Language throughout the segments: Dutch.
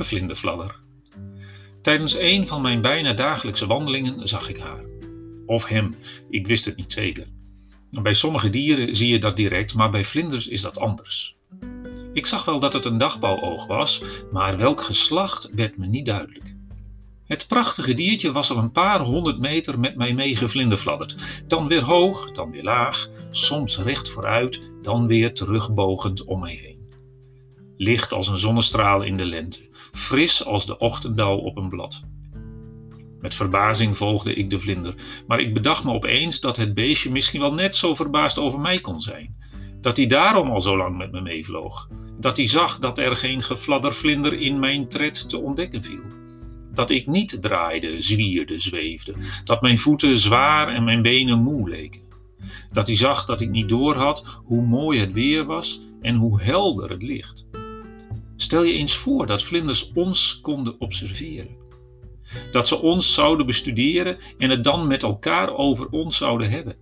vlinderfladder. Tijdens een van mijn bijna dagelijkse wandelingen zag ik haar. Of hem, ik wist het niet zeker. Bij sommige dieren zie je dat direct, maar bij vlinders is dat anders. Ik zag wel dat het een dagbouwoog was, maar welk geslacht werd me niet duidelijk. Het prachtige diertje was al een paar honderd meter met mij meegevlinderfladderd. Dan weer hoog, dan weer laag, soms recht vooruit, dan weer terugbogend om mij heen. Licht als een zonnestraal in de lente, fris als de ochtenddauw op een blad. Met verbazing volgde ik de vlinder, maar ik bedacht me opeens dat het beestje misschien wel net zo verbaasd over mij kon zijn. Dat hij daarom al zo lang met me meevloog. Dat hij zag dat er geen gefladdervlinder in mijn tred te ontdekken viel. Dat ik niet draaide, zwierde, zweefde. Dat mijn voeten zwaar en mijn benen moe leken. Dat hij zag dat ik niet doorhad hoe mooi het weer was en hoe helder het licht. Stel je eens voor dat vlinders ons konden observeren. Dat ze ons zouden bestuderen en het dan met elkaar over ons zouden hebben.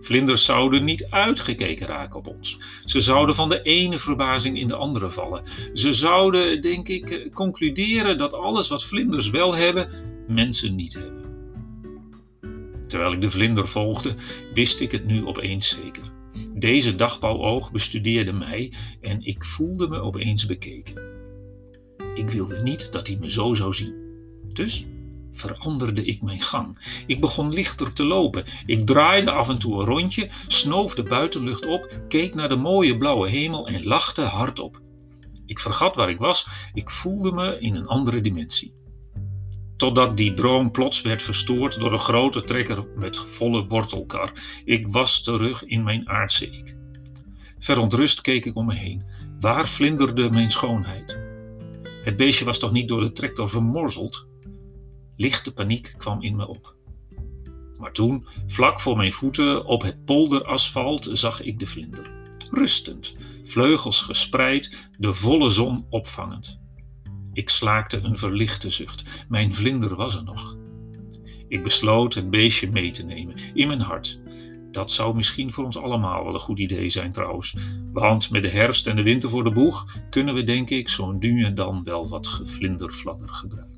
Vlinders zouden niet uitgekeken raken op ons. Ze zouden van de ene verbazing in de andere vallen. Ze zouden, denk ik, concluderen dat alles wat vlinders wel hebben, mensen niet hebben. Terwijl ik de vlinder volgde, wist ik het nu opeens zeker. Deze dagbouwoog bestudeerde mij en ik voelde me opeens bekeken. Ik wilde niet dat hij me zo zou zien. Dus veranderde ik mijn gang. Ik begon lichter te lopen. Ik draaide af en toe een rondje, snoof de buitenlucht op, keek naar de mooie blauwe hemel en lachte hardop. Ik vergat waar ik was, ik voelde me in een andere dimensie. Totdat die droom plots werd verstoord door een grote trekker met volle wortelkar. Ik was terug in mijn aardse ik. Verontrust keek ik om me heen. Waar vlinderde mijn schoonheid? Het beestje was toch niet door de tractor vermorzeld? Lichte paniek kwam in me op. Maar toen, vlak voor mijn voeten op het polderasfalt, zag ik de vlinder. Rustend, vleugels gespreid, de volle zon opvangend. Ik slaakte een verlichte zucht. Mijn vlinder was er nog. Ik besloot het beestje mee te nemen, in mijn hart. Dat zou misschien voor ons allemaal wel een goed idee zijn trouwens. Want met de herfst en de winter voor de boeg kunnen we denk ik zo nu en dan wel wat gevlinderfladder gebruiken.